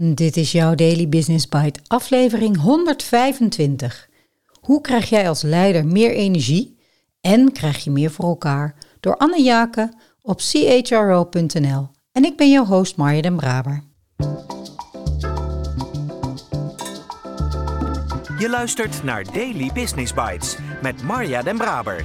Dit is jouw Daily Business Bite, aflevering 125. Hoe krijg jij als leider meer energie en krijg je meer voor elkaar? Door Anne Jaken op chro.nl. En ik ben jouw host Marja den Braber. Je luistert naar Daily Business Bites met Marja den Braber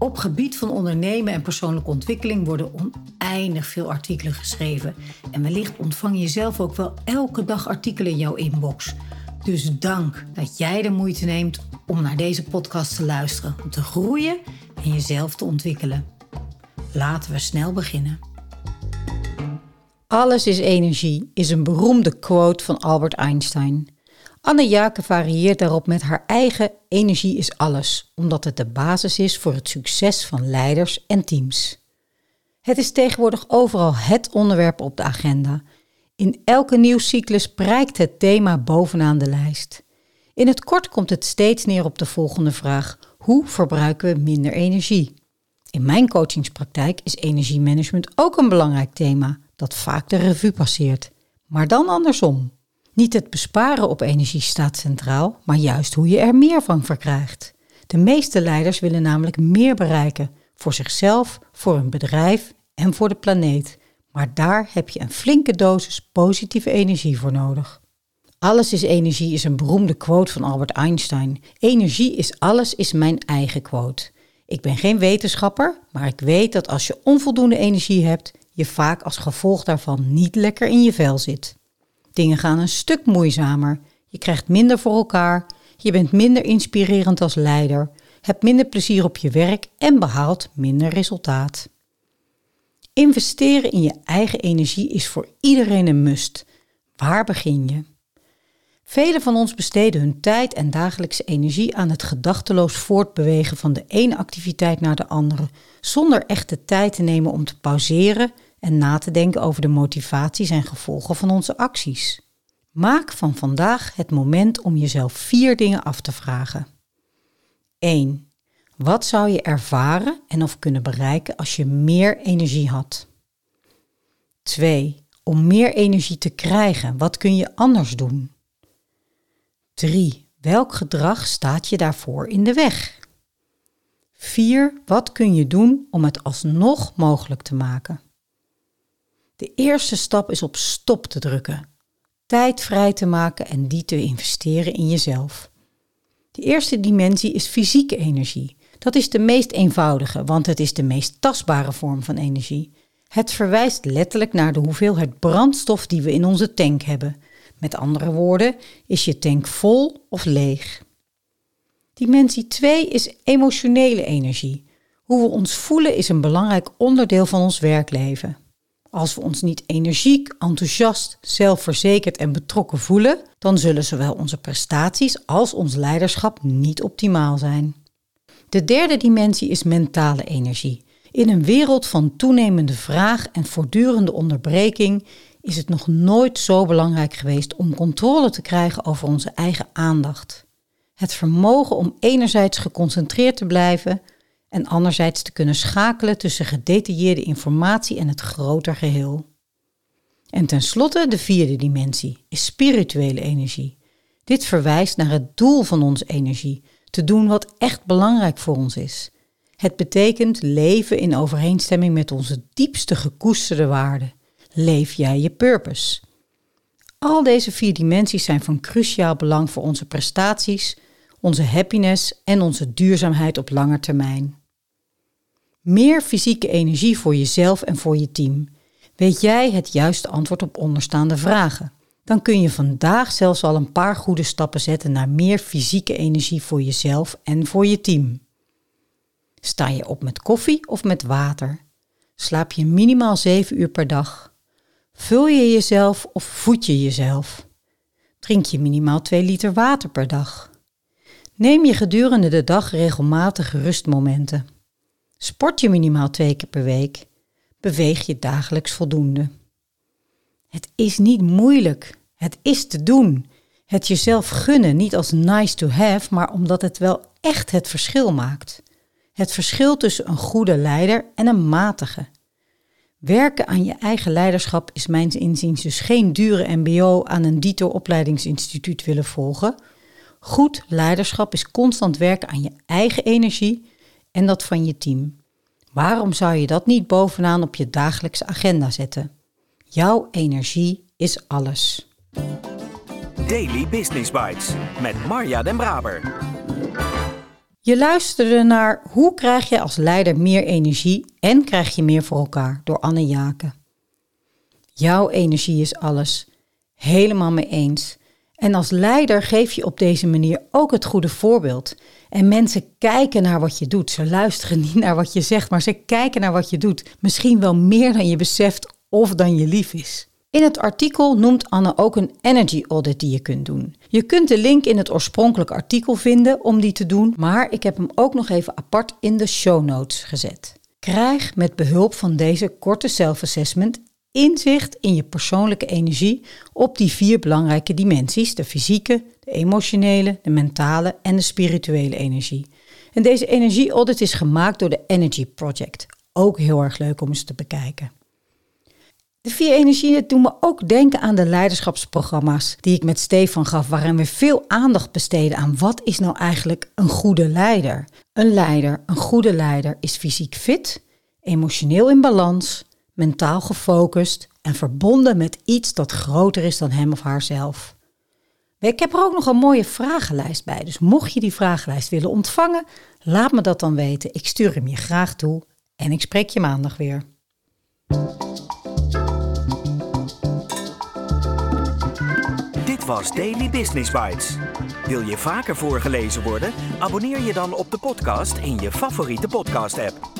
Op gebied van ondernemen en persoonlijke ontwikkeling worden oneindig veel artikelen geschreven. En wellicht ontvang je zelf ook wel elke dag artikelen in jouw inbox. Dus dank dat jij de moeite neemt om naar deze podcast te luisteren, om te groeien en jezelf te ontwikkelen. Laten we snel beginnen. Alles is energie is een beroemde quote van Albert Einstein. Anne Jake varieert daarop met haar eigen energie is alles, omdat het de basis is voor het succes van leiders en teams. Het is tegenwoordig overal het onderwerp op de agenda. In elke nieuwscyclus prijkt het thema bovenaan de lijst. In het kort komt het steeds neer op de volgende vraag: hoe verbruiken we minder energie? In mijn coachingspraktijk is energiemanagement ook een belangrijk thema dat vaak de revue passeert, maar dan andersom. Niet het besparen op energie staat centraal, maar juist hoe je er meer van verkrijgt. De meeste leiders willen namelijk meer bereiken voor zichzelf, voor hun bedrijf en voor de planeet. Maar daar heb je een flinke dosis positieve energie voor nodig. Alles is energie is een beroemde quote van Albert Einstein. Energie is alles is mijn eigen quote. Ik ben geen wetenschapper, maar ik weet dat als je onvoldoende energie hebt, je vaak als gevolg daarvan niet lekker in je vel zit. Dingen gaan een stuk moeizamer. Je krijgt minder voor elkaar. Je bent minder inspirerend als leider. Hebt minder plezier op je werk en behaalt minder resultaat. Investeren in je eigen energie is voor iedereen een must. Waar begin je? Velen van ons besteden hun tijd en dagelijkse energie aan het gedachteloos voortbewegen van de ene activiteit naar de andere, zonder echt de tijd te nemen om te pauzeren en na te denken over de motivaties en gevolgen van onze acties. Maak van vandaag het moment om jezelf vier dingen af te vragen. 1. Wat zou je ervaren en of kunnen bereiken als je meer energie had? 2. Om meer energie te krijgen, wat kun je anders doen? 3. Welk gedrag staat je daarvoor in de weg? 4. Wat kun je doen om het alsnog mogelijk te maken? De eerste stap is op stop te drukken. Tijd vrij te maken en die te investeren in jezelf. De eerste dimensie is fysieke energie. Dat is de meest eenvoudige, want het is de meest tastbare vorm van energie. Het verwijst letterlijk naar de hoeveelheid brandstof die we in onze tank hebben. Met andere woorden, is je tank vol of leeg? Dimensie 2 is emotionele energie. Hoe we ons voelen is een belangrijk onderdeel van ons werkleven. Als we ons niet energiek, enthousiast, zelfverzekerd en betrokken voelen, dan zullen zowel onze prestaties als ons leiderschap niet optimaal zijn. De derde dimensie is mentale energie. In een wereld van toenemende vraag en voortdurende onderbreking is het nog nooit zo belangrijk geweest om controle te krijgen over onze eigen aandacht. Het vermogen om enerzijds geconcentreerd te blijven en anderzijds te kunnen schakelen tussen gedetailleerde informatie en het groter geheel. En tenslotte de vierde dimensie is spirituele energie. Dit verwijst naar het doel van onze energie, te doen wat echt belangrijk voor ons is. Het betekent leven in overeenstemming met onze diepste gekoesterde waarden. Leef jij je purpose? Al deze vier dimensies zijn van cruciaal belang voor onze prestaties, onze happiness en onze duurzaamheid op lange termijn. Meer fysieke energie voor jezelf en voor je team. Weet jij het juiste antwoord op onderstaande vragen? Dan kun je vandaag zelfs al een paar goede stappen zetten naar meer fysieke energie voor jezelf en voor je team. Sta je op met koffie of met water? Slaap je minimaal 7 uur per dag? Vul je jezelf of voed je jezelf? Drink je minimaal 2 liter water per dag? Neem je gedurende de dag regelmatige rustmomenten. Sport je minimaal twee keer per week. Beweeg je dagelijks voldoende. Het is niet moeilijk. Het is te doen. Het jezelf gunnen, niet als nice to have, maar omdat het wel echt het verschil maakt. Het verschil tussen een goede leider en een matige. Werken aan je eigen leiderschap is mijns inziens dus geen dure MBO aan een dito opleidingsinstituut willen volgen. Goed leiderschap is constant werken aan je eigen energie en dat van je team. Waarom zou je dat niet bovenaan op je dagelijkse agenda zetten? Jouw energie is alles. Daily Business Bites met Marja Den Braber. Je luisterde naar Hoe krijg je als leider meer energie en krijg je meer voor elkaar door Anne Jaken. Jouw energie is alles. Helemaal mee eens. En als leider geef je op deze manier ook het goede voorbeeld. En mensen kijken naar wat je doet. Ze luisteren niet naar wat je zegt, maar ze kijken naar wat je doet. Misschien wel meer dan je beseft of dan je lief is. In het artikel noemt Anne ook een energy audit die je kunt doen. Je kunt de link in het oorspronkelijke artikel vinden om die te doen, maar ik heb hem ook nog even apart in de show notes gezet. Krijg met behulp van deze korte self-assessment inzicht in je persoonlijke energie op die vier belangrijke dimensies: de fysieke, de emotionele, de mentale en de spirituele energie. En deze energie-audit is gemaakt door de Energy Project. Ook heel erg leuk om eens te bekijken. De vier energieën doen me ook denken aan de leiderschapsprogramma's die ik met Stefan gaf, waarin we veel aandacht besteden aan wat is nou eigenlijk een goede leider. Een leider, een goede leider, is fysiek fit, emotioneel in balans, mentaal gefocust en verbonden met iets dat groter is dan hem of haarzelf. Ik heb er ook nog een mooie vragenlijst bij, dus mocht je die vragenlijst willen ontvangen, laat me dat dan weten. Ik stuur hem je graag toe en ik spreek je maandag weer. Dit was Daily Business Bites. Wil je vaker voorgelezen worden? Abonneer je dan op de podcast in je favoriete podcast-app.